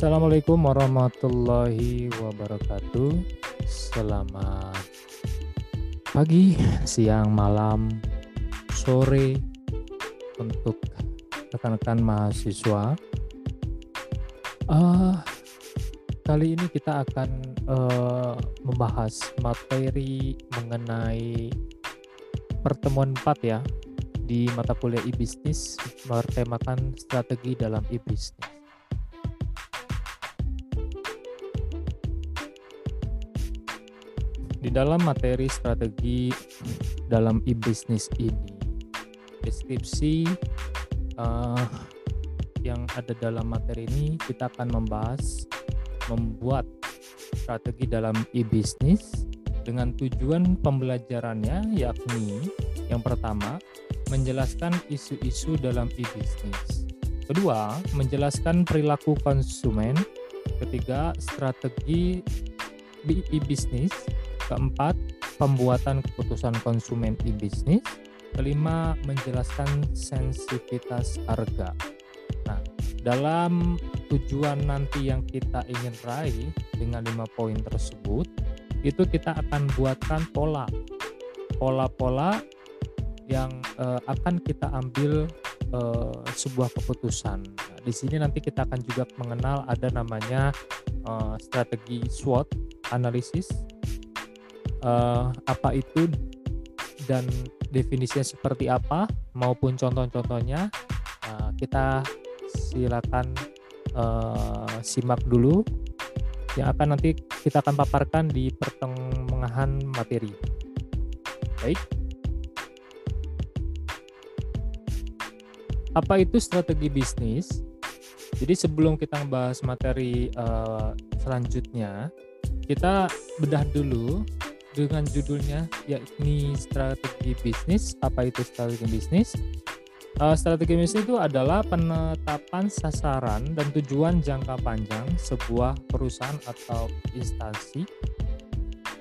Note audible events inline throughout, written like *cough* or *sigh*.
Assalamualaikum warahmatullahi wabarakatuh. Selamat pagi, siang, malam, sore untuk rekan-rekan mahasiswa. Uh, kali ini kita akan uh, membahas materi mengenai pertemuan 4 ya di mata kuliah e-bisnis bertemakan strategi dalam e-bisnis. Di dalam materi strategi dalam e-business ini, deskripsi uh, yang ada dalam materi ini kita akan membahas membuat strategi dalam e-business dengan tujuan pembelajarannya yakni yang pertama menjelaskan isu-isu dalam e-business. Kedua, menjelaskan perilaku konsumen. Ketiga, strategi e-business Keempat, pembuatan keputusan konsumen e-bisnis. Kelima, menjelaskan sensitivitas harga. Nah, dalam tujuan nanti yang kita ingin raih dengan lima poin tersebut, itu kita akan buatkan pola. Pola-pola yang uh, akan kita ambil uh, sebuah keputusan. Nah, di sini nanti kita akan juga mengenal ada namanya uh, strategi SWOT analisis uh, apa itu dan definisinya seperti apa maupun contoh-contohnya uh, kita silakan uh, simak dulu yang akan nanti kita akan paparkan di pertengahan materi. Baik. Apa itu strategi bisnis? Jadi sebelum kita membahas materi uh, selanjutnya, kita bedah dulu dengan judulnya yakni strategi bisnis. Apa itu strategi bisnis? Uh, strategi bisnis itu adalah penetapan sasaran dan tujuan jangka panjang sebuah perusahaan atau instansi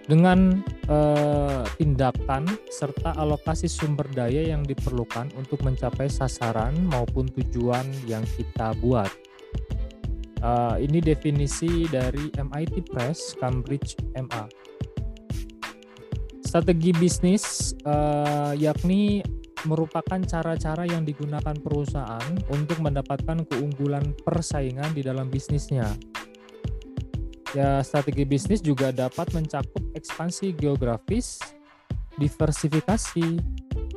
dengan uh, tindakan serta alokasi sumber daya yang diperlukan untuk mencapai sasaran maupun tujuan yang kita buat. Uh, ini definisi dari MIT Press Cambridge MA. Strategi bisnis uh, yakni merupakan cara-cara yang digunakan perusahaan untuk mendapatkan keunggulan persaingan di dalam bisnisnya. Ya, strategi bisnis juga dapat mencakup ekspansi geografis, diversifikasi,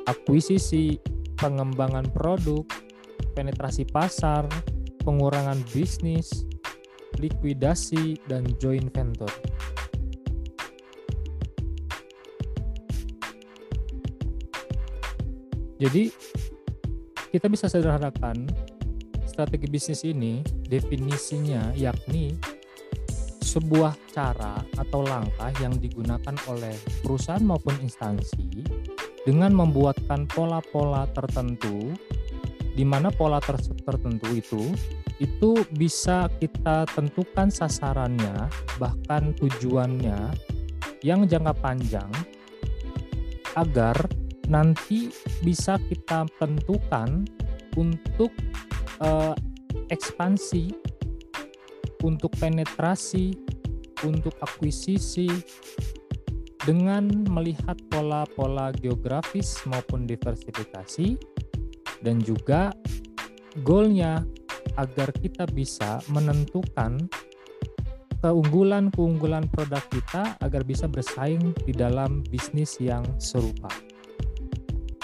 akuisisi, pengembangan produk, penetrasi pasar, pengurangan bisnis, likuidasi, dan joint venture. Jadi kita bisa sederhanakan strategi bisnis ini definisinya yakni sebuah cara atau langkah yang digunakan oleh perusahaan maupun instansi dengan membuatkan pola-pola tertentu di mana pola ter tertentu itu itu bisa kita tentukan sasarannya bahkan tujuannya yang jangka panjang agar nanti bisa kita tentukan untuk uh, ekspansi, untuk penetrasi, untuk akuisisi dengan melihat pola-pola geografis maupun diversifikasi dan juga goalnya agar kita bisa menentukan keunggulan-keunggulan produk kita agar bisa bersaing di dalam bisnis yang serupa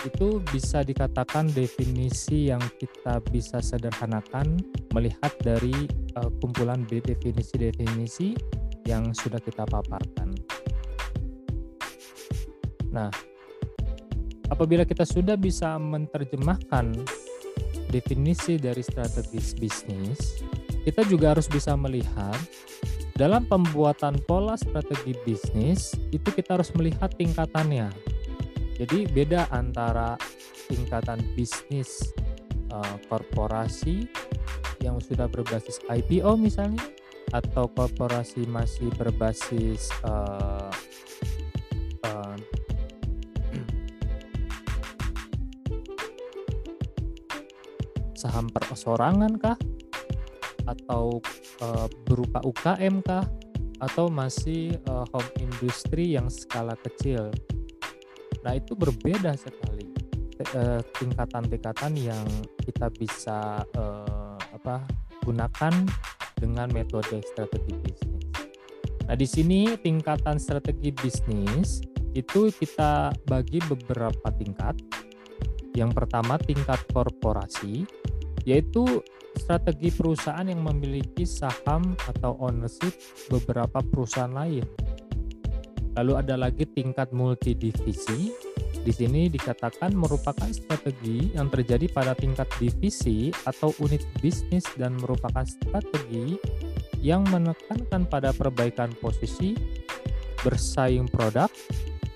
itu bisa dikatakan definisi yang kita bisa sederhanakan melihat dari uh, kumpulan definisi-definisi yang sudah kita paparkan. Nah, apabila kita sudah bisa menerjemahkan definisi dari strategis bisnis, kita juga harus bisa melihat dalam pembuatan pola strategi bisnis itu kita harus melihat tingkatannya jadi beda antara tingkatan bisnis uh, korporasi yang sudah berbasis IPO misalnya atau korporasi masih berbasis uh, uh, saham perosorangan kah atau uh, berupa UKM kah atau masih uh, home industry yang skala kecil. Nah, itu berbeda sekali tingkatan-tingkatan yang kita bisa uh, apa gunakan dengan metode strategi bisnis. Nah, di sini tingkatan strategi bisnis itu kita bagi beberapa tingkat. Yang pertama tingkat korporasi, yaitu strategi perusahaan yang memiliki saham atau ownership beberapa perusahaan lain. Lalu ada lagi tingkat multidivisi. Di sini dikatakan merupakan strategi yang terjadi pada tingkat divisi atau unit bisnis dan merupakan strategi yang menekankan pada perbaikan posisi, bersaing produk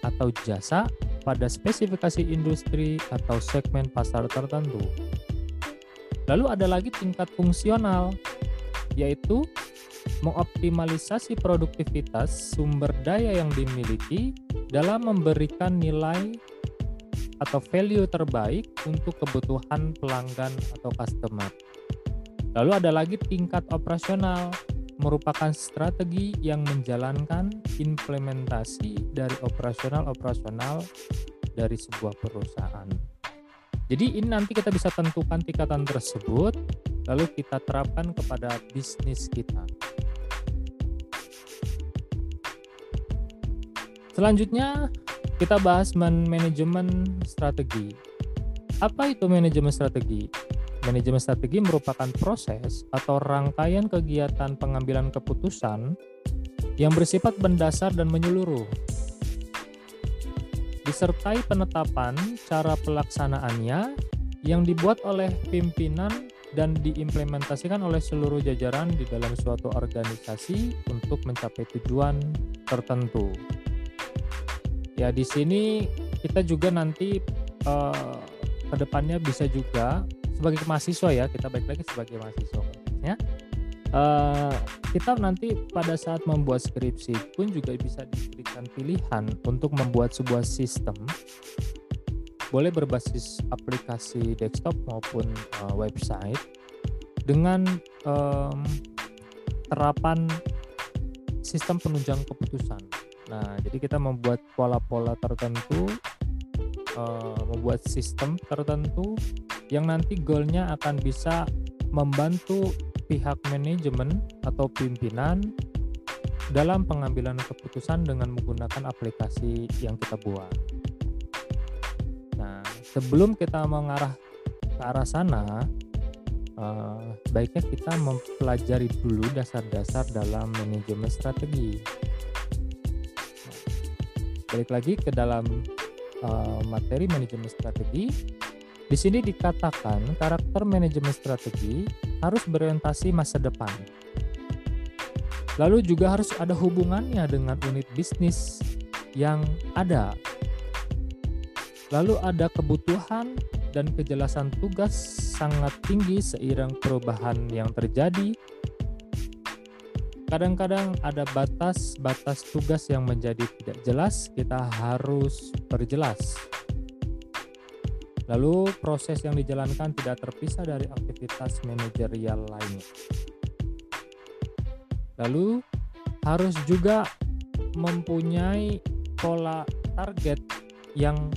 atau jasa pada spesifikasi industri atau segmen pasar tertentu. Lalu ada lagi tingkat fungsional, yaitu mengoptimalisasi produktivitas sumber daya yang dimiliki dalam memberikan nilai atau value terbaik untuk kebutuhan pelanggan atau customer. Lalu ada lagi tingkat operasional, merupakan strategi yang menjalankan implementasi dari operasional-operasional dari sebuah perusahaan. Jadi ini nanti kita bisa tentukan tingkatan tersebut, lalu kita terapkan kepada bisnis kita. Selanjutnya kita bahas manajemen strategi. Apa itu manajemen strategi? Manajemen strategi merupakan proses atau rangkaian kegiatan pengambilan keputusan yang bersifat mendasar dan menyeluruh disertai penetapan cara pelaksanaannya yang dibuat oleh pimpinan dan diimplementasikan oleh seluruh jajaran di dalam suatu organisasi untuk mencapai tujuan tertentu. Ya, di sini kita juga nanti uh, ke depannya bisa juga sebagai mahasiswa ya, kita baik lagi sebagai mahasiswa ya uh, kita nanti pada saat membuat skripsi pun juga bisa diberikan pilihan untuk membuat sebuah sistem boleh berbasis aplikasi desktop maupun uh, website dengan um, terapan sistem penunjang keputusan. Nah, jadi kita membuat pola-pola tertentu, uh, membuat sistem tertentu yang nanti goalnya akan bisa membantu pihak manajemen atau pimpinan dalam pengambilan keputusan dengan menggunakan aplikasi yang kita buat. Nah, sebelum kita mengarah ke arah sana, uh, baiknya kita mempelajari dulu dasar-dasar dalam manajemen strategi. Balik lagi ke dalam uh, materi manajemen strategi. Di sini dikatakan karakter manajemen strategi harus berorientasi masa depan. Lalu juga harus ada hubungannya dengan unit bisnis yang ada. Lalu ada kebutuhan dan kejelasan tugas sangat tinggi seiring perubahan yang terjadi. Kadang-kadang ada batas-batas tugas yang menjadi tidak jelas, kita harus perjelas. Lalu proses yang dijalankan tidak terpisah dari aktivitas manajerial lainnya. Lalu harus juga mempunyai pola target yang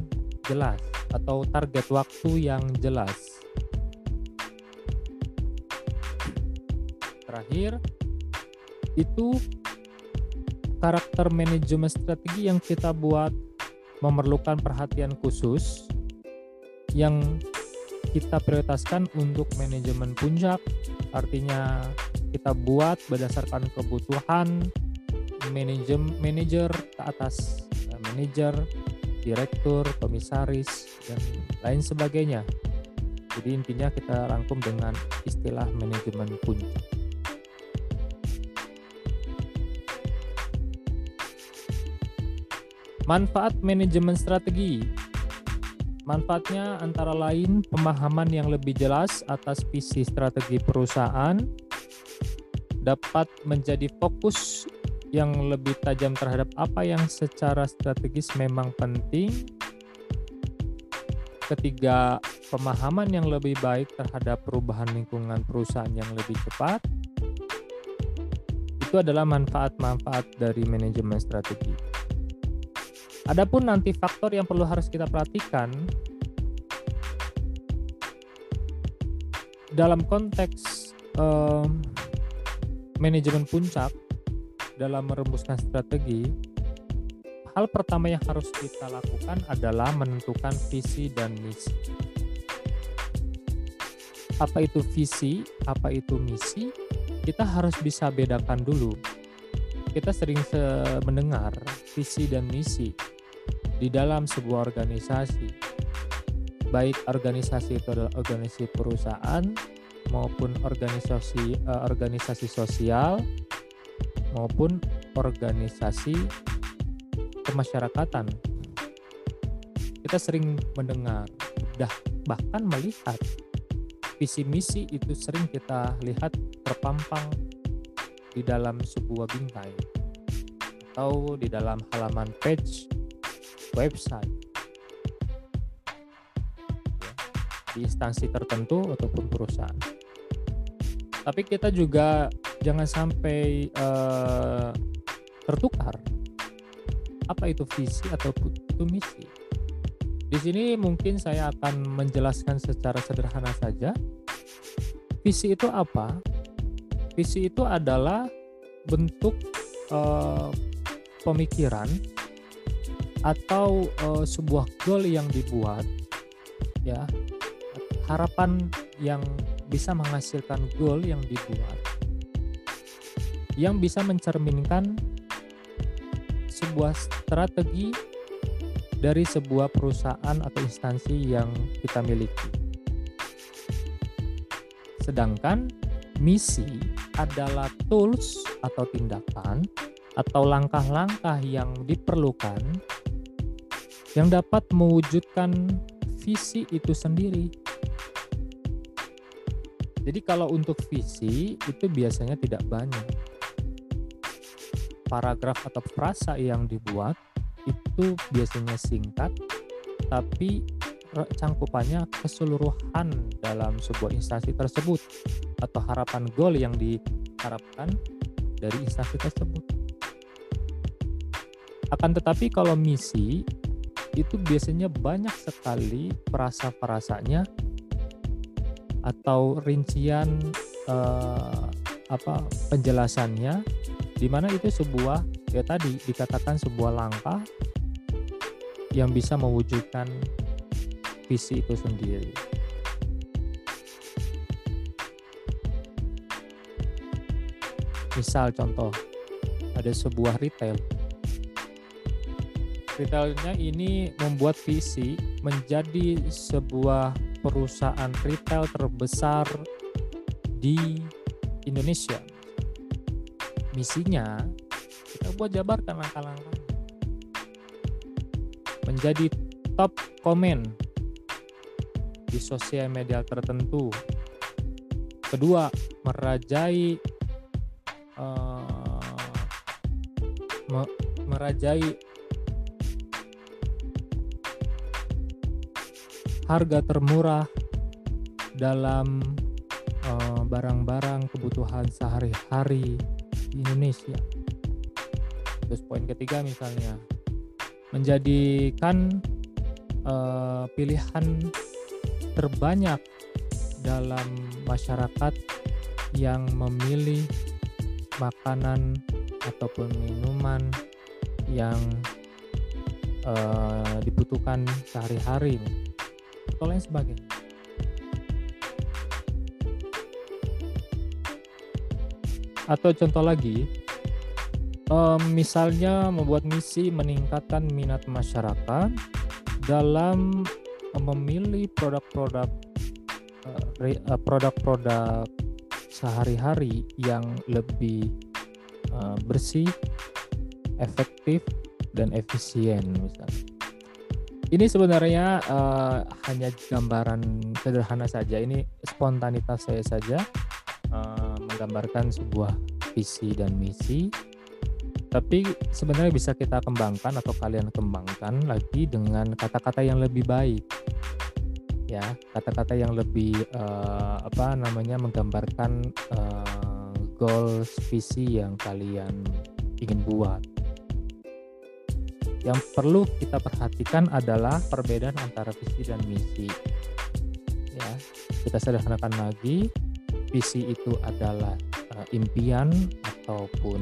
jelas atau target waktu yang jelas. Terakhir, itu karakter manajemen strategi yang kita buat memerlukan perhatian khusus yang kita prioritaskan untuk manajemen puncak. Artinya kita buat berdasarkan kebutuhan manajem manajer ke atas eh, manajer direktur komisaris dan lain sebagainya. Jadi intinya kita rangkum dengan istilah manajemen puncak manfaat manajemen strategi Manfaatnya antara lain pemahaman yang lebih jelas atas visi strategi perusahaan, dapat menjadi fokus yang lebih tajam terhadap apa yang secara strategis memang penting. Ketiga, pemahaman yang lebih baik terhadap perubahan lingkungan perusahaan yang lebih cepat. Itu adalah manfaat-manfaat dari manajemen strategi. Adapun nanti faktor yang perlu harus kita perhatikan dalam konteks um, manajemen puncak dalam merumuskan strategi, hal pertama yang harus kita lakukan adalah menentukan visi dan misi. Apa itu visi, apa itu misi? Kita harus bisa bedakan dulu. Kita sering mendengar visi dan misi di dalam sebuah organisasi. Baik organisasi itu adalah organisasi perusahaan maupun organisasi uh, organisasi sosial maupun organisasi kemasyarakatan. Kita sering mendengar, bahkan melihat visi misi itu sering kita lihat terpampang di dalam sebuah bingkai atau di dalam halaman page website ya, di instansi tertentu ataupun perusahaan. Tapi kita juga jangan sampai uh, tertukar apa itu visi atau itu misi. Di sini mungkin saya akan menjelaskan secara sederhana saja. Visi itu apa? Visi itu adalah bentuk uh, pemikiran atau uh, sebuah goal yang dibuat ya harapan yang bisa menghasilkan goal yang dibuat yang bisa mencerminkan sebuah strategi dari sebuah perusahaan atau instansi yang kita miliki. Sedangkan misi adalah tools atau tindakan atau langkah-langkah yang diperlukan yang dapat mewujudkan visi itu sendiri. Jadi kalau untuk visi itu biasanya tidak banyak. Paragraf atau frasa yang dibuat itu biasanya singkat tapi cangkupannya keseluruhan dalam sebuah instansi tersebut atau harapan goal yang diharapkan dari instansi tersebut. Akan tetapi kalau misi itu biasanya banyak sekali perasa-perasanya atau rincian eh, apa penjelasannya di mana itu sebuah ya tadi dikatakan sebuah langkah yang bisa mewujudkan visi itu sendiri. Misal contoh ada sebuah retail retailnya ini membuat visi menjadi sebuah perusahaan retail terbesar di Indonesia. Misinya kita buat jabarkan langkah-langkah menjadi top komen di sosial media tertentu. Kedua, merajai uh, merajai harga termurah dalam eh, barang-barang uh, kebutuhan sehari-hari di Indonesia. Terus poin ketiga misalnya menjadikan uh, pilihan terbanyak dalam masyarakat yang memilih makanan ataupun minuman yang uh, dibutuhkan sehari-hari atau lain sebagainya. Atau contoh lagi, misalnya membuat misi meningkatkan minat masyarakat dalam memilih produk-produk uh, produk-produk sehari-hari yang lebih uh, bersih, efektif, dan efisien misalnya. Ini sebenarnya uh, hanya gambaran sederhana saja. Ini spontanitas saya saja uh, menggambarkan sebuah visi dan misi. Tapi sebenarnya bisa kita kembangkan atau kalian kembangkan lagi dengan kata-kata yang lebih baik. Ya, kata-kata yang lebih uh, apa namanya menggambarkan uh, goals visi yang kalian ingin buat yang perlu kita perhatikan adalah perbedaan antara visi dan misi. Ya kita sederhanakan lagi visi itu adalah uh, impian ataupun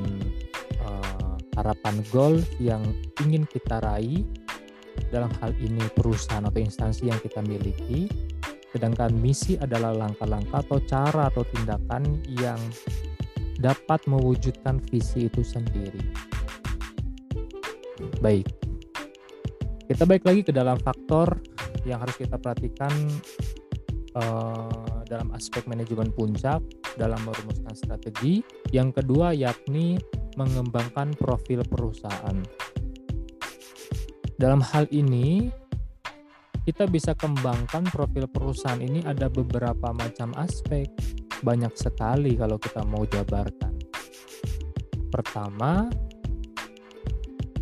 uh, harapan goal yang ingin kita raih. Dalam hal ini perusahaan atau instansi yang kita miliki. Sedangkan misi adalah langkah-langkah atau cara atau tindakan yang dapat mewujudkan visi itu sendiri Baik. Kita baik lagi ke dalam faktor yang harus kita perhatikan uh, dalam aspek manajemen puncak dalam merumuskan strategi. Yang kedua yakni mengembangkan profil perusahaan. Dalam hal ini kita bisa kembangkan profil perusahaan ini ada beberapa macam aspek. Banyak sekali kalau kita mau jabarkan. Pertama,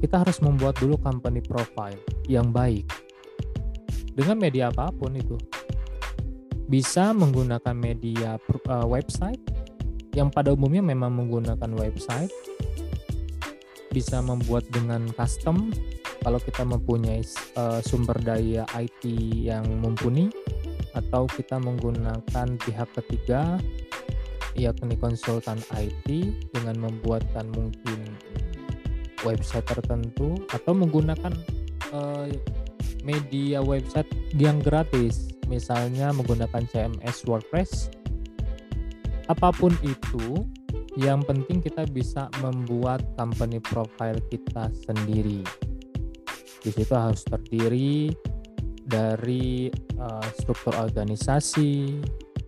kita harus membuat dulu company profile yang baik. Dengan media apa pun itu. Bisa menggunakan media uh, website yang pada umumnya memang menggunakan website. Bisa membuat dengan custom. Kalau kita mempunyai uh, sumber daya IT yang mumpuni. Atau kita menggunakan pihak ketiga yakni konsultan IT dengan membuatkan mungkin website tertentu atau menggunakan uh, media website yang gratis. Misalnya menggunakan CMS WordPress. Apa pun itu yang penting kita bisa membuat company profile kita sendiri. Di situ harus terdiri dari uh, struktur organisasi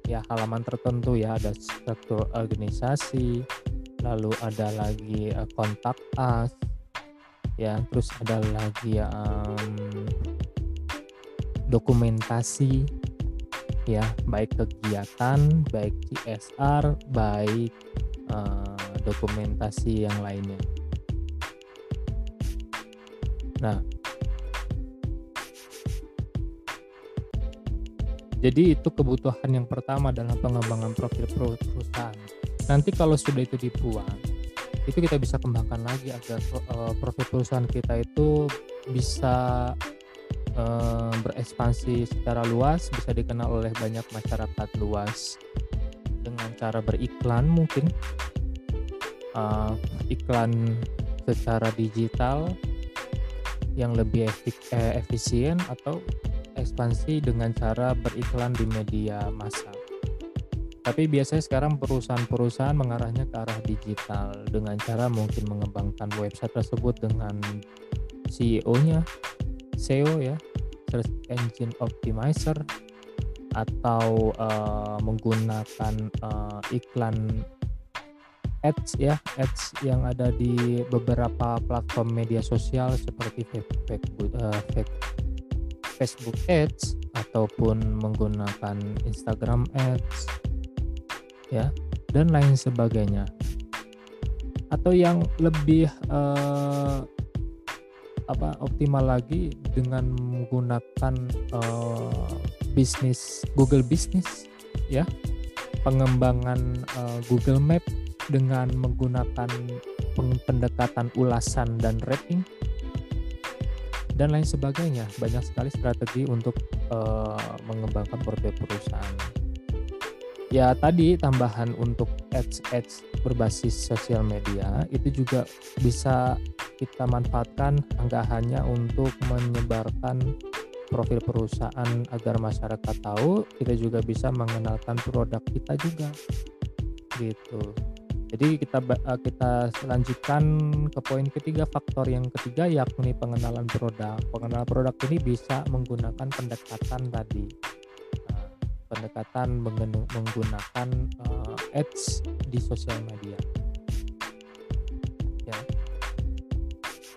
ya halaman tertentu ya ada struktur organisasi lalu ada lagi uh, kontak us. Ya terus ada lagi um, dokumentasi. Ya baik kegiatan baik CSR baik uh, dokumentasi yang lainnya. Nah. Jadi itu kebutuhan yang pertama dalam pengembangan profil perusahaan nanti kalau sudah itu dibuat itu kita bisa kembangkan lagi agar uh, profil perusahaan kita itu bisa uh, berekspansi secara luas bisa dikenal oleh banyak masyarakat luas. Dengan cara beriklan mungkin uh, iklan secara digital yang lebih efisien atau ekspansi dengan cara beriklan di media massa tapi biasanya sekarang perusahaan-perusahaan mengarahnya ke arah digital dengan cara mungkin mengembangkan website tersebut dengan CEO-nya, SEO ya, Search Engine Optimizer atau uh, menggunakan uh, iklan ads ya, ads yang ada di beberapa platform media sosial seperti Facebook, uh, Facebook Ads ataupun menggunakan Instagram Ads ya dan lain sebagainya. Atau yang lebih uh, apa optimal lagi dengan menggunakan uh, bisnis Google Business ya. Pengembangan uh, Google Map dengan menggunakan pendekatan ulasan dan rating dan lain sebagainya. Banyak sekali strategi untuk uh, mengembangkan profil perusahaan ya tadi tambahan untuk ads ads berbasis sosial media itu juga bisa kita manfaatkan nggak hanya untuk menyebarkan profil perusahaan agar masyarakat tahu kita juga bisa mengenalkan produk kita juga. Gitu. Jadi kita eh, kita lanjutkan ke poin ketiga faktor yang ketiga yakni pengenalan produk. Pengenalan produk ini bisa menggunakan pendekatan tadi pendekatan menggunakan uh, ads di sosial media. Ya.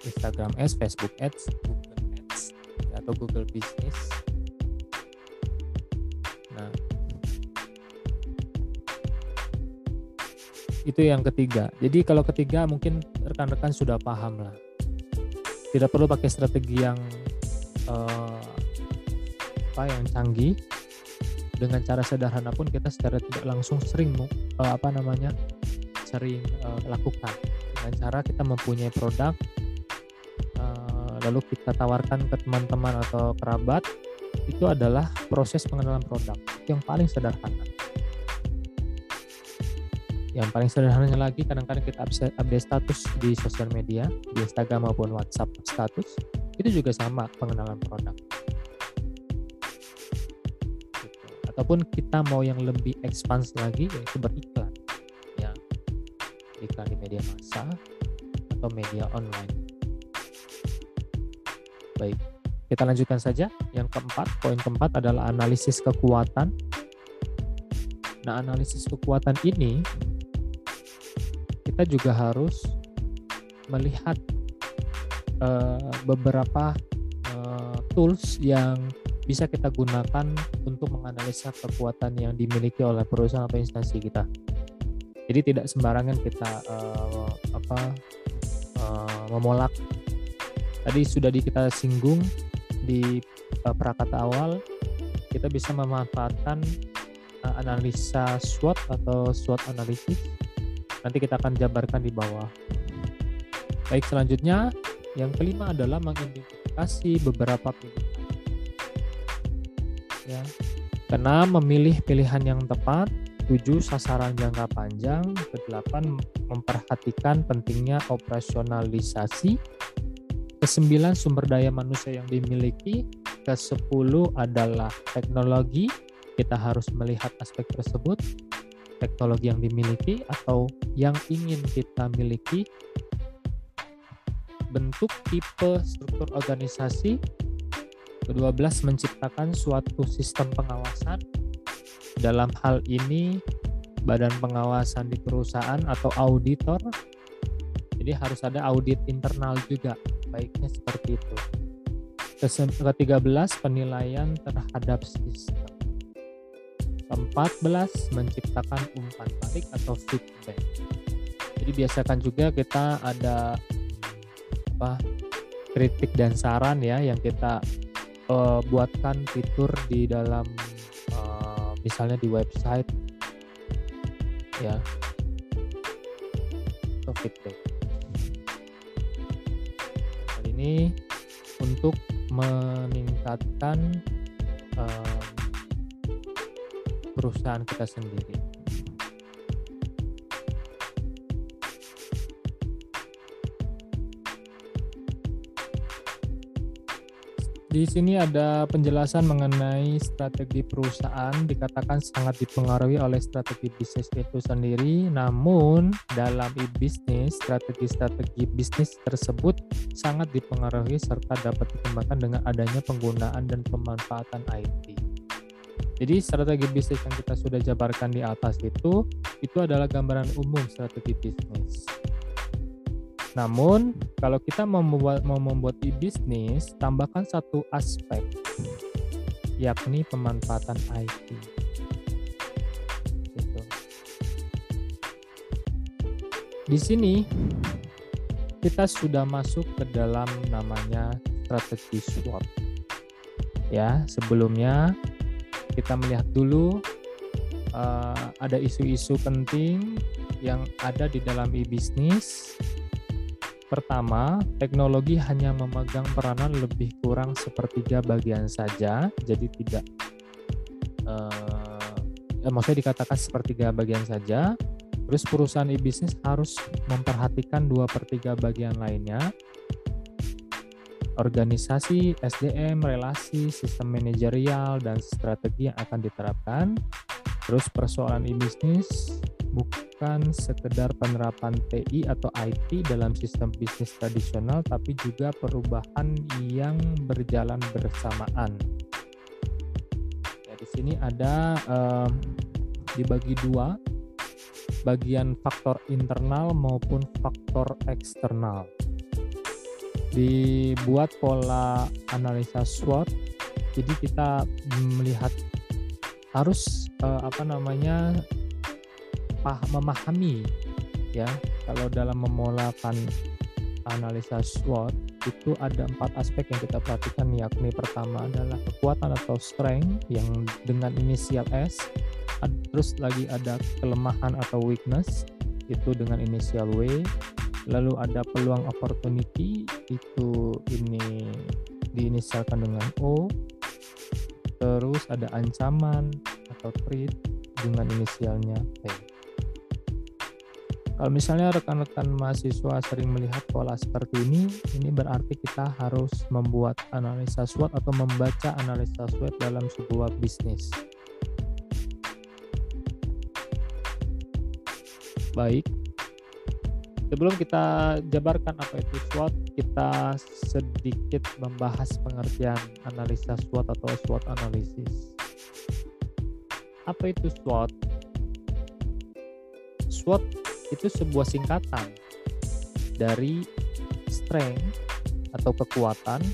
Instagram Ads, Facebook Ads, Google Ads atau Google Business. Nah. Itu yang ketiga. Jadi kalau ketiga mungkin rekan-rekan sudah paham lah. Tidak perlu pakai strategi yang uh, apa yang canggih dengan cara sederhana pun kita secara tidak langsung sering uh, apa namanya sering uh, lakukan dengan cara kita mempunyai produk uh, lalu kita tawarkan ke teman-teman atau kerabat itu adalah proses pengenalan produk yang paling sederhana. Yang paling sederhananya lagi kadang-kadang kita update status di sosial media di Instagram maupun WhatsApp status itu juga sama pengenalan produk ataupun kita mau yang lebih expans lagi yaitu beriklan. Ya. Iklan di media massa atau media online. Baik kita lanjutkan saja. Yang keempat poin keempat adalah analisis kekuatan. Nah analisis kekuatan ini kita juga harus melihat uh, beberapa uh, tools yang bisa kita gunakan untuk menganalisa kekuatan yang dimiliki oleh perusahaan atau instansi kita. Jadi tidak sembarangan kita uh, apa uh, memolak. Tadi sudah di kita singgung di uh, prakata awal kita bisa memanfaatkan uh, analisa SWOT atau SWOT analisis Nanti kita akan jabarkan di bawah. Baik, selanjutnya yang kelima adalah mengidentifikasi beberapa pilihan. Ya. Karena memilih pilihan yang tepat, tujuh sasaran jangka panjang, kedelapan memperhatikan pentingnya operasionalisasi, kesembilan sumber daya manusia yang dimiliki, ke sepuluh adalah teknologi, kita harus melihat aspek tersebut, teknologi yang dimiliki atau yang ingin kita miliki, bentuk tipe struktur organisasi, kedua belas menciptakan suatu sistem pengawasan. Dalam hal ini, badan pengawasan di perusahaan atau auditor. Jadi harus ada audit internal juga, baiknya seperti itu. Ke-13 penilaian terhadap sistem. 14 menciptakan umpan balik atau feedback. Jadi biasakan juga kita ada apa kritik dan saran ya yang kita uh, buatkan fitur di dalam uh, misalnya di website ya atau feedback. Hal ini untuk meningkatkan uh, perusahaan kita sendiri. Di sini ada penjelasan mengenai strategi perusahaan dikatakan sangat dipengaruhi oleh strategi bisnis itu sendiri. Namun dalam e-bisnis, strategi-strategi bisnis tersebut sangat dipengaruhi serta dapat dikembangkan dengan adanya penggunaan dan pemanfaatan IT. Jadi strategi bisnis yang kita sudah jabarkan di atas itu itu adalah gambaran umum strategi bisnis. Namun kalau kita mau membuat mau membuat e-bisnis, tambahkan satu aspek yakni pemanfaatan IT. Gitu. Di sini kita sudah masuk ke dalam namanya strategi SWOT. Ya, sebelumnya kita melihat dulu uh, ada isu-isu penting yang ada di dalam e-bisnis. Pertama, teknologi hanya memegang peranan lebih kurang sepertiga bagian saja, jadi tidak, uh, eh, maksudnya dikatakan sepertiga bagian saja. Terus perusahaan e-bisnis harus memperhatikan dua per tiga bagian lainnya, organisasi, SDM, relasi, sistem manajerial, dan strategi yang akan diterapkan. Terus persoalan e-bisnis bukan sekedar penerapan TI atau IT dalam sistem bisnis tradisional, tapi juga perubahan yang berjalan bersamaan. Di sini ada um, dibagi dua, bagian faktor internal maupun faktor eksternal dibuat pola analisa SWOT jadi kita melihat harus uh, apa namanya memahami ya. Kalau dalam memolakan analisa SWOT itu ada empat aspek yang kita perhatikan yakni pertama adalah kekuatan atau strength yang dengan inisial S. Terus lagi ada kelemahan atau weakness itu dengan inisial W. Lalu ada peluang opportunity itu ini diinisialkan dengan O terus ada ancaman atau threat dengan inisialnya P kalau misalnya rekan-rekan mahasiswa sering melihat pola seperti ini, ini berarti kita harus membuat analisa SWOT atau membaca analisa SWOT dalam sebuah bisnis. Baik, sebelum kita jabarkan apa itu SWOT, kita sedikit membahas pengertian analisa SWOT atau SWOT analisis. Apa itu SWOT? SWOT itu sebuah singkatan dari strength atau kekuatan,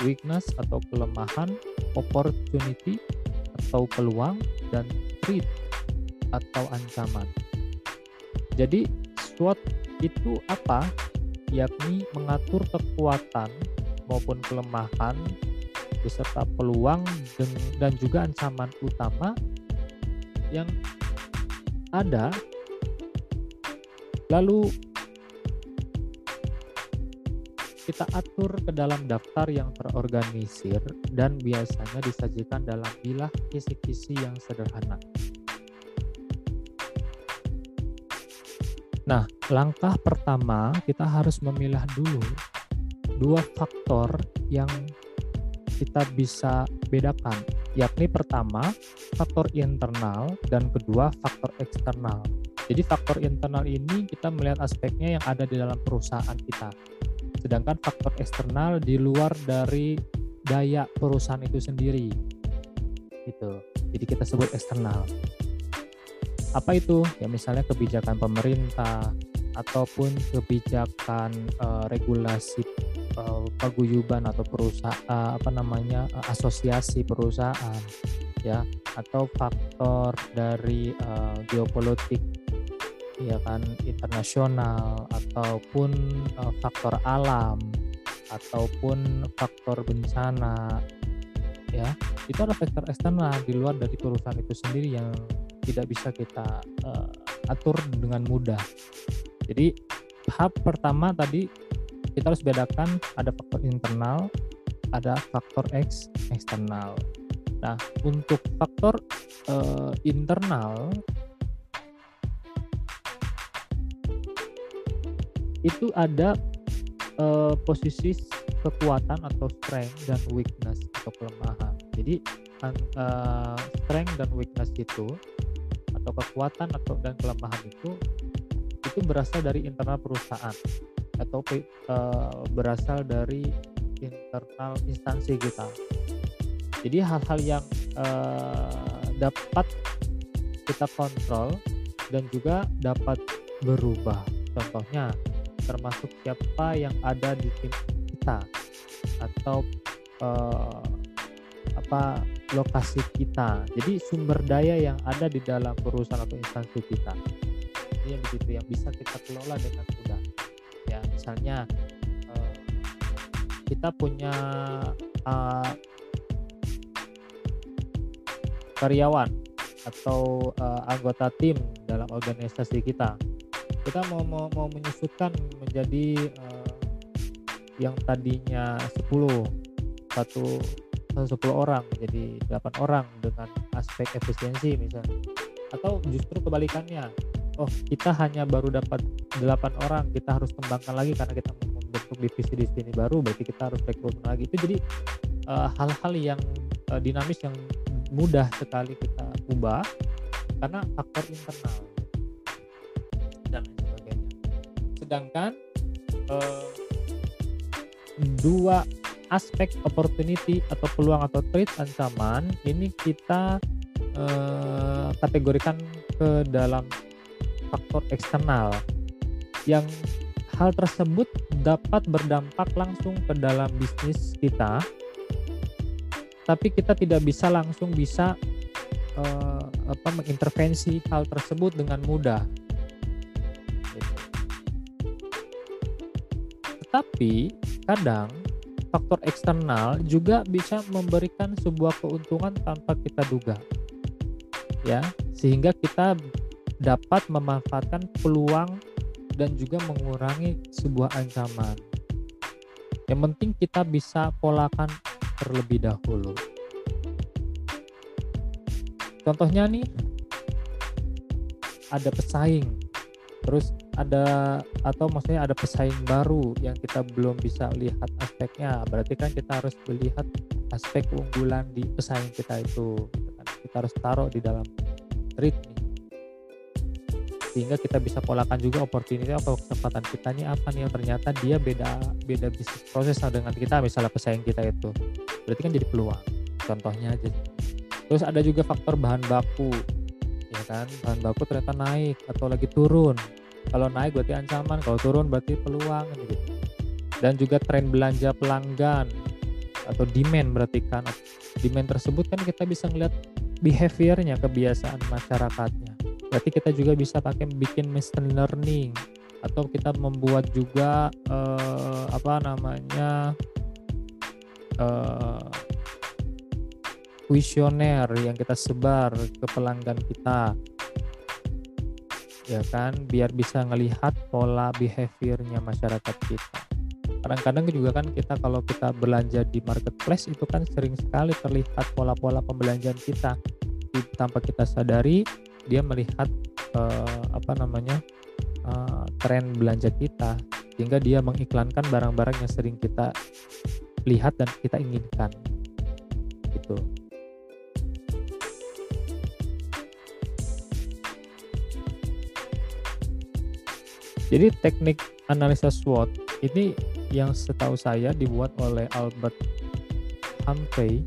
weakness atau kelemahan, opportunity atau peluang, dan threat atau ancaman. Jadi SWOT itu apa? Yakni mengatur kekuatan maupun kelemahan beserta peluang dan juga ancaman utama yang ada Lalu kita atur ke dalam daftar yang terorganisir dan biasanya disajikan dalam bilah kisi-kisi yang sederhana. Nah, langkah pertama kita harus memilah dulu dua faktor yang kita bisa bedakan, yakni pertama faktor internal dan kedua faktor eksternal. Jadi faktor internal ini kita melihat aspeknya yang ada di dalam perusahaan kita. Sedangkan faktor eksternal di luar dari daya perusahaan itu sendiri. Gitu. Jadi kita sebut eksternal. Apa itu? Ya misalnya kebijakan pemerintah ataupun kebijakan uh, regulasi uh, paguyuban atau perusahaan uh, apa namanya uh, asosiasi perusahaan ya atau faktor dari uh, geopolitik ya kan internasional ataupun uh, faktor alam ataupun faktor bencana ya itu adalah faktor eksternal di luar dari perusahaan itu sendiri yang tidak bisa kita uh, atur dengan mudah jadi tahap pertama tadi kita harus bedakan ada faktor internal ada faktor X eksternal nah untuk faktor uh, internal itu ada uh, posisi kekuatan atau strength dan weakness atau kelemahan. Jadi uh, strength dan weakness itu atau kekuatan atau dan kelemahan itu itu berasal dari internal perusahaan atau uh, berasal dari internal instansi kita. Jadi hal-hal yang uh, dapat kita kontrol dan juga dapat berubah. Contohnya termasuk siapa yang ada di tim kita atau uh, apa lokasi kita. Jadi sumber daya yang ada di dalam perusahaan atau instansi kita. Ini yang begitu yang bisa kita kelola dengan mudah. Ya, misalnya uh, kita punya uh, karyawan atau uh, anggota tim dalam organisasi kita kita mau mau, mau menyusutkan menjadi yang tadinya 10 satu sepuluh orang menjadi 8 orang dengan aspek efisiensi misalnya. Atau justru kebalikannya oh kita hanya baru dapat 8 orang kita harus kembangkan lagi karena kita membentuk divisi di sini baru berarti kita harus rekrutmen lagi. Itu jadi eh, hal-hal uh, yang uh, dinamis yang mudah sekali kita ubah karena faktor internal sedangkan uh, dua aspek opportunity atau peluang atau threat ancaman ini kita uh, kategorikan ke dalam faktor eksternal. Yang hal tersebut dapat berdampak langsung ke dalam bisnis kita tapi kita tidak bisa langsung bisa uh, apa mengintervensi hal tersebut dengan mudah. Tapi kadang faktor eksternal juga bisa memberikan sebuah keuntungan tanpa kita duga. Ya, sehingga kita dapat memanfaatkan peluang dan juga mengurangi sebuah ancaman. Yang penting kita bisa polakan terlebih dahulu. Contohnya nih ada pesaing, terus ada atau maksudnya ada pesaing baru yang kita belum bisa lihat aspeknya. Berarti kan kita harus melihat aspek keunggulan di pesaing kita itu. Gitu kan. Kita harus taruh di dalam nih sehingga kita bisa polakan juga opportunity atau kesempatan kita nih apa nih yang ternyata dia beda beda bisnis proses dengan kita misalnya pesaing kita itu berarti kan jadi peluang contohnya aja terus ada juga faktor bahan baku ya kan bahan baku ternyata naik atau lagi turun kalau naik berarti ancaman kalau turun berarti peluang gitu. Dan juga tren belanja pelanggan atau demand berarti kan. Demand tersebut kan kita bisa ngeliat behaviornya kebiasaan masyarakatnya. Berarti kita juga bisa pakai bikin machine learning atau kita membuat juga uh, apa namanya uh, kuesioner yang kita sebar ke pelanggan kita ya kan? Biar bisa ngelihat pola behaviornya masyarakat kita. Kadang-kadang juga kan kita kalau kita belanja di marketplace itu kan sering sekali terlihat pola-pola pembelanjaan kita. Tanpa kita sadari dia melihat uh, apa namanya uh, tren belanja kita. Sehingga dia mengiklankan barang-barang yang sering kita lihat dan kita inginkan. Gitu jadi teknik analisa SWOT ini yang setahu saya dibuat oleh Albert Humphrey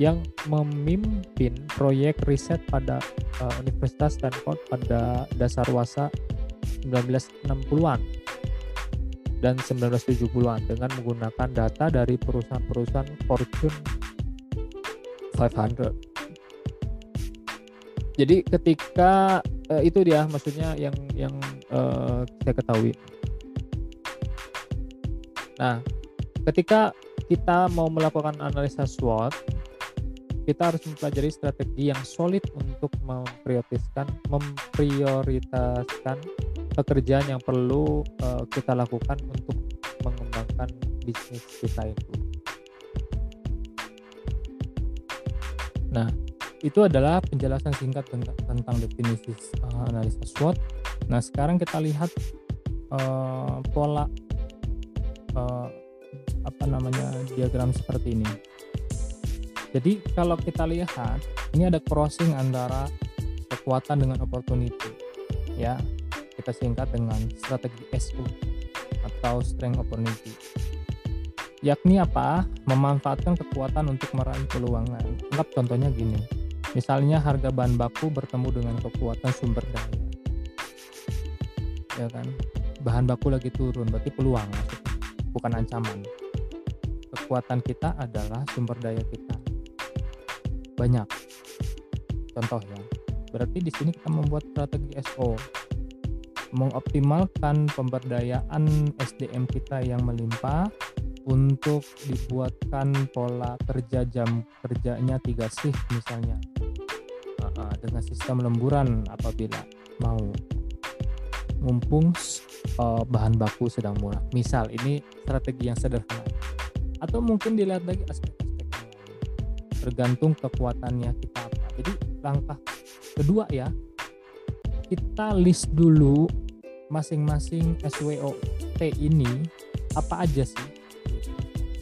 yang memimpin proyek riset pada uh, Universitas Stanford pada dasar wasa 1960-an dan 1970-an dengan menggunakan data dari perusahaan-perusahaan Fortune 500. Jadi ketika uh, itu dia maksudnya yang yang uh, saya ketahui. Nah, ketika kita mau melakukan analisa SWOT kita harus mempelajari strategi yang solid untuk memprioritaskan memprioritaskan pekerjaan yang perlu uh, kita lakukan untuk mengembangkan bisnis kita itu. Nah, itu adalah penjelasan singkat tentang, tentang definisi uh, analisa SWOT. Nah, sekarang kita lihat uh, pola uh, apa namanya diagram seperti ini. Jadi kalau kita lihat ini ada crossing antara kekuatan dengan opportunity. Ya, kita singkat dengan strategi SU atau strength opportunity. Yakni apa? Memanfaatkan kekuatan untuk meraih peluang. Anggap contohnya gini. Misalnya harga bahan baku bertemu dengan kekuatan sumber daya. Ya kan? Bahan baku lagi turun, berarti peluang bukan ancaman. Kekuatan kita adalah sumber daya kita banyak contohnya berarti di sini kita membuat strategi SO mengoptimalkan pemberdayaan SDM kita yang melimpah untuk dibuatkan pola kerja jam kerjanya tiga shift misalnya dengan sistem lemburan apabila mau mumpung uh, bahan baku sedang murah. Misal ini strategi yang sederhana. Atau mungkin dilihat lagi aspek tergantung kekuatannya kita apa. Jadi langkah kedua ya kita list dulu masing-masing SWOT ini apa aja sih.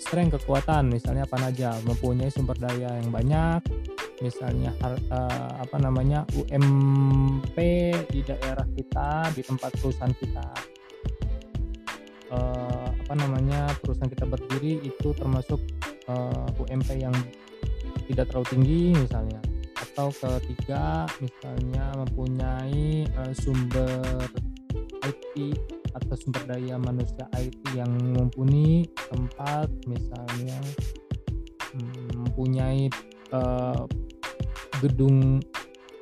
Strength kekuatan misalnya apa aja mempunyai sumber daya yang banyak misalnya uh, apa namanya UMP di daerah kita di tempat perusahaan kita. Uh, apa namanya perusahaan kita berdiri itu termasuk uh, UMP yang tidak terlalu tinggi misalnya. Atau ketiga misalnya mempunyai uh, sumber IT atau sumber daya manusia IT yang mumpuni tempat misalnya hmm, mempunyai uh, gedung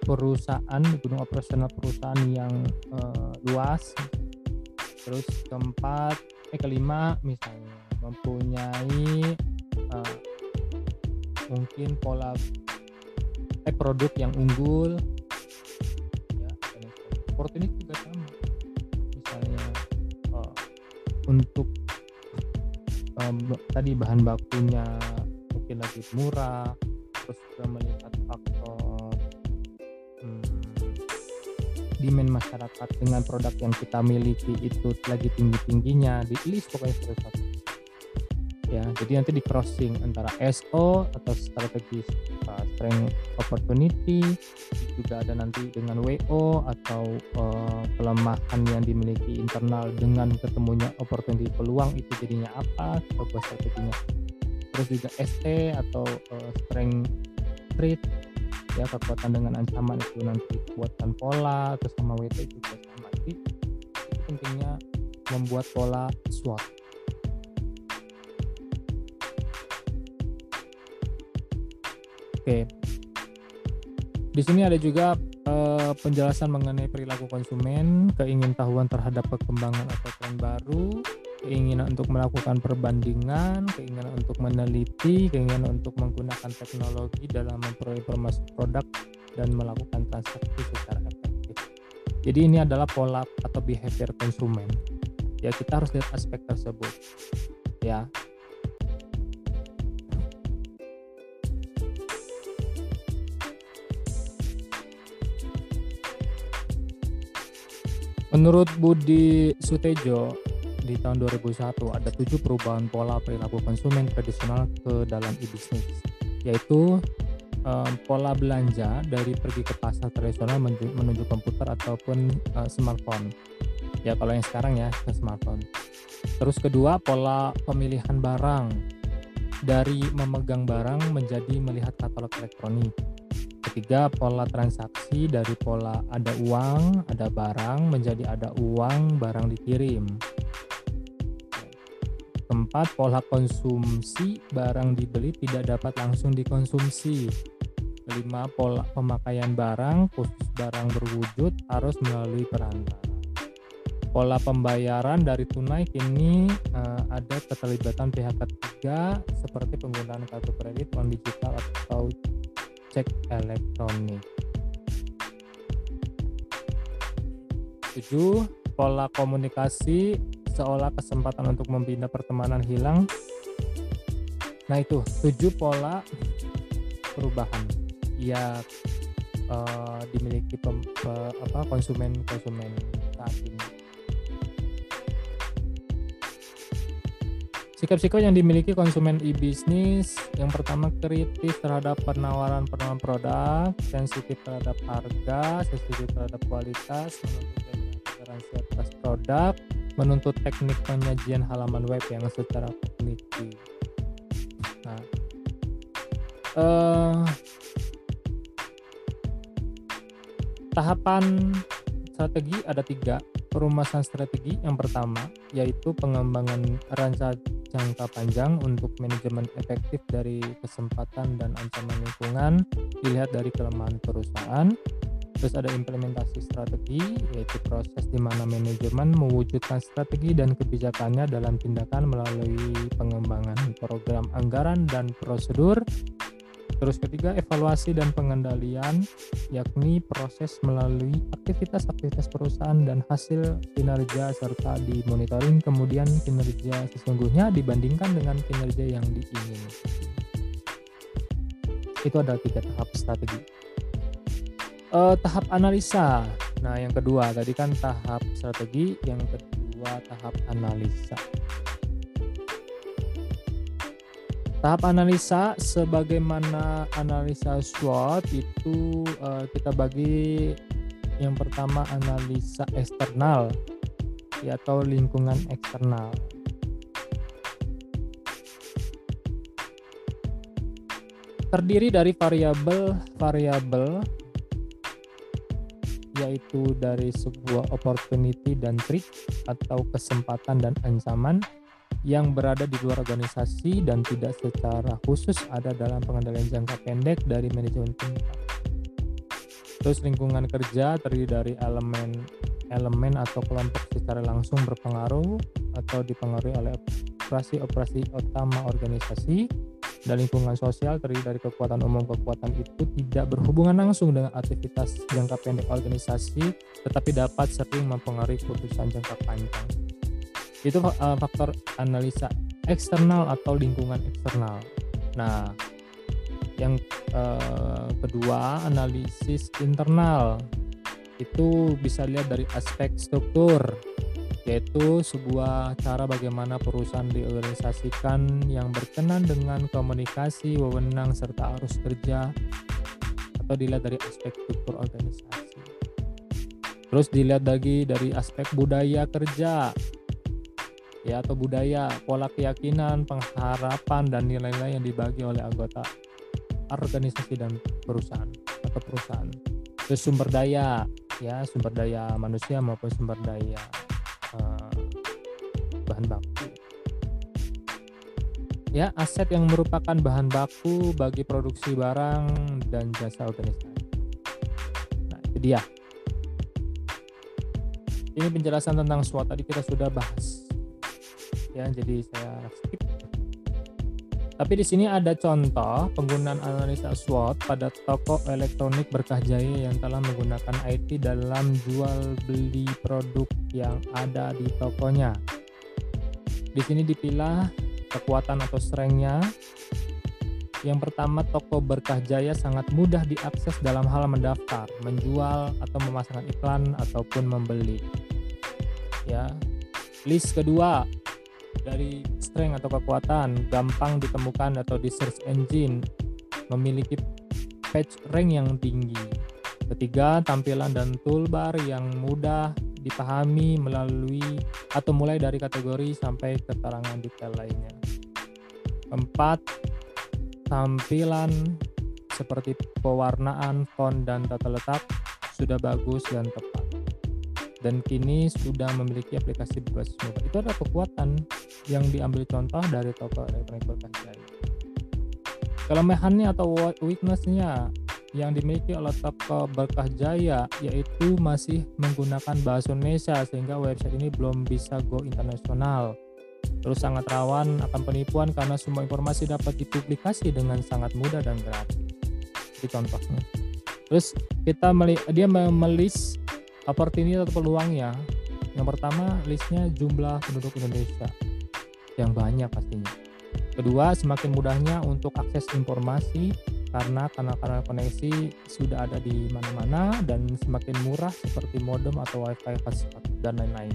perusahaan gedung operasional perusahaan yang uh, luas. Terus keempat eh kelima misalnya mempunyai uh, mungkin pola eh produk yang unggul. Ya, opportunity juga sama. Misalnya uh, untuk tadi bahan bakunya mungkin lagi murah terus juga demand masyarakat dengan produk yang kita miliki itu lagi tinggi tingginya di list pokoknya satu ya jadi nanti di crossing antara SO atau strategi uh, strength opportunity juga ada nanti dengan WO atau uh, kelemahan yang dimiliki internal dengan ketemunya opportunity peluang itu jadinya apa buat strateginya. Terus juga ST atau uh, strength threat ya kekuatan dengan ancaman itu nanti kuatkan pola atau sama WT juga sama. Jadi itu pentingnya membuat pola SWOT Oke. Di sini ada juga uh, penjelasan mengenai perilaku konsumen, keingintahuan terhadap perkembangan atau tren baru, keinginan untuk melakukan perbandingan, keinginan untuk meneliti, keinginan untuk menggunakan teknologi dalam memperoleh informasi produk dan melakukan transaksi secara efektif. Jadi ini adalah pola atau behavior konsumen. Ya kita harus lihat aspek tersebut. Ya, Menurut Budi Sutejo di tahun 2001 ada tujuh perubahan pola perilaku konsumen tradisional ke dalam e-bisnis yaitu um, pola belanja dari pergi ke pasar tradisional menuju, menuju komputer ataupun uh, smartphone. Ya kalau yang sekarang ya ke smartphone. Terus kedua pola pemilihan barang. Dari memegang barang menjadi melihat katalog elektronik. Ketiga, pola transaksi dari pola ada uang, ada barang menjadi ada uang, barang dikirim. Keempat, pola konsumsi barang dibeli tidak dapat langsung dikonsumsi. Kelima, pola pemakaian barang khusus barang berwujud harus melalui perantara. Pola pembayaran dari tunai kini uh, ada keterlibatan pihak ketiga seperti penggunaan kartu kredit, uang digital atau cek elektronik. 7. Pola komunikasi seolah kesempatan untuk membina pertemanan hilang. Nah itu tujuh pola perubahan yang uh, dimiliki pem, pe, apa konsumen konsumen saat ini. Sikap-sikap yang dimiliki konsumen e-bisnis yang pertama kritis terhadap penawaran-penawaran produk, sensitif terhadap harga, sensitif terhadap kualitas, menuntut garansi atas produk, menuntut teknik penyajian halaman web yang secara kognitif. Nah, uh, tahapan strategi ada tiga perumasan strategi yang pertama yaitu pengembangan ranca jangka panjang untuk manajemen efektif dari kesempatan dan ancaman lingkungan dilihat dari kelemahan perusahaan. Terus ada implementasi strategi, yaitu proses di mana manajemen mewujudkan strategi dan kebijakannya dalam tindakan melalui pengembangan program anggaran dan prosedur Terus ketiga, evaluasi dan pengendalian, yakni proses melalui aktivitas-aktivitas perusahaan dan hasil kinerja serta dimonitoring kemudian kinerja sesungguhnya dibandingkan dengan kinerja yang diinginkan. Itu ada tiga tahap strategi. Uh, tahap analisa. Nah, yang kedua tadi kan tahap strategi, yang kedua tahap analisa. Tahap analisa sebagaimana analisa SWOT itu uh, kita bagi yang pertama analisa eksternal ya, atau lingkungan eksternal. Terdiri dari variabel-variabel yaitu dari sebuah opportunity dan trick atau kesempatan dan ancaman yang berada di luar organisasi dan tidak secara khusus ada dalam pengendalian jangka pendek dari manajemen tim. Terus lingkungan kerja terdiri dari elemen elemen atau kelompok secara langsung berpengaruh atau dipengaruhi oleh operasi-operasi utama organisasi dan lingkungan sosial terdiri dari kekuatan umum kekuatan itu tidak berhubungan langsung dengan aktivitas jangka pendek organisasi tetapi dapat sering mempengaruhi keputusan jangka panjang. Itu uh, faktor analisa eksternal atau lingkungan eksternal. Nah yang uh, kedua analisis internal. Itu bisa lihat dari aspek struktur yaitu sebuah cara bagaimana perusahaan diorganisasikan yang berkenan dengan komunikasi, wewenang, serta arus kerja atau dilihat dari aspek struktur organisasi. Terus dilihat lagi dari aspek budaya kerja ya atau budaya, pola keyakinan, pengharapan dan nilai-nilai yang dibagi oleh anggota organisasi dan perusahaan atau perusahaan. Terus sumber daya ya, sumber daya manusia maupun sumber daya bahan baku. Ya, aset yang merupakan bahan baku bagi produksi barang dan jasa organisasi. Nah, itu dia. Ini penjelasan tentang SWOT tadi kita sudah bahas. Ya, jadi saya skip. Tapi di sini ada contoh penggunaan analisa SWOT pada toko elektronik berkah jaya yang telah menggunakan IT dalam jual beli produk yang ada di tokonya. Di sini dipilah kekuatan atau strengthnya. Yang pertama, toko Berkah Jaya sangat mudah diakses dalam hal mendaftar, menjual, atau memasangkan iklan ataupun membeli. Ya, list kedua dari strength atau kekuatan gampang ditemukan atau di search engine memiliki page rank yang tinggi. Ketiga, tampilan dan toolbar yang mudah dipahami melalui atau mulai dari kategori sampai keterangan detail lainnya. Empat, tampilan seperti pewarnaan, font, dan tata letak sudah bagus dan tepat. Dan kini sudah memiliki aplikasi berbasis mobile. Itu adalah kekuatan yang diambil contoh dari toko elektronik berkah Kelemahannya atau weaknessnya yang dimiliki oleh toko Berkah Jaya yaitu masih menggunakan bahasa Indonesia sehingga website ini belum bisa go internasional. Terus sangat rawan akan penipuan karena semua informasi dapat dipublikasi dengan sangat mudah dan gratis. Ini contohnya. Terus kita dia melis opportunity atau peluangnya. Yang pertama listnya jumlah penduduk Indonesia yang banyak pastinya. Kedua, semakin mudahnya untuk akses informasi karena kanal-kanal koneksi sudah ada di mana-mana dan semakin murah seperti modem atau wifi hotspot dan lain-lain.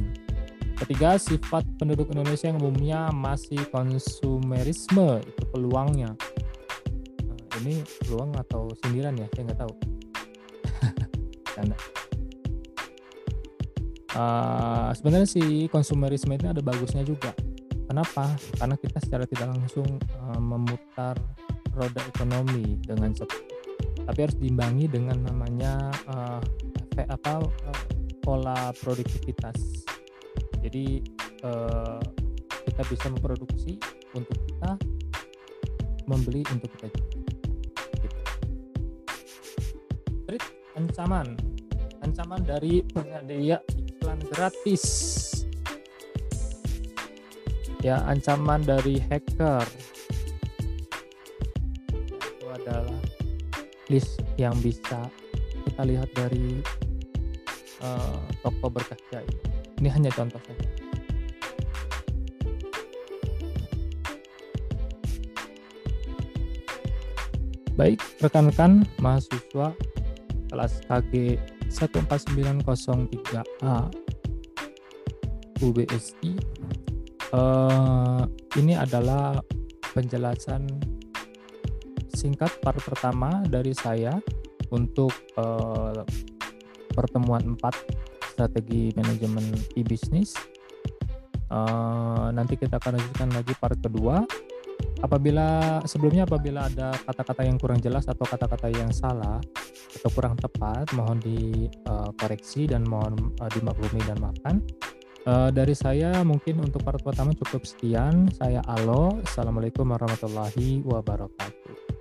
Ketiga, sifat penduduk Indonesia yang umumnya masih konsumerisme itu peluangnya. Nah, ini peluang atau sindiran ya, saya nggak tahu. *laughs* uh, sebenarnya sih konsumerisme ini ada bagusnya juga. Kenapa? Karena kita secara tidak langsung uh, memutar roda ekonomi dengan tapi harus diimbangi dengan namanya uh, apa uh, pola produktivitas. Jadi uh, kita bisa memproduksi untuk kita membeli untuk kita gitu. ancaman. Ancaman dari penyedia iklan gratis. Ya ancaman dari hacker list yang bisa kita lihat dari uh, toko berkah jaya. Ini hanya contoh saja. Baik, rekan-rekan mahasiswa kelas KG 14903A UBSI uh, ini adalah penjelasan singkat part pertama dari saya untuk uh, pertemuan 4 strategi manajemen e-bisnis. Uh, nanti kita akan lanjutkan lagi part kedua. Apabila sebelumnya apabila ada kata-kata yang kurang jelas atau kata-kata yang salah atau kurang tepat, mohon dikoreksi dan mohon dimaklumi dan maafkan. Uh, dari saya mungkin untuk part pertama cukup sekian. Saya Alo. Assalamualaikum warahmatullahi wabarakatuh.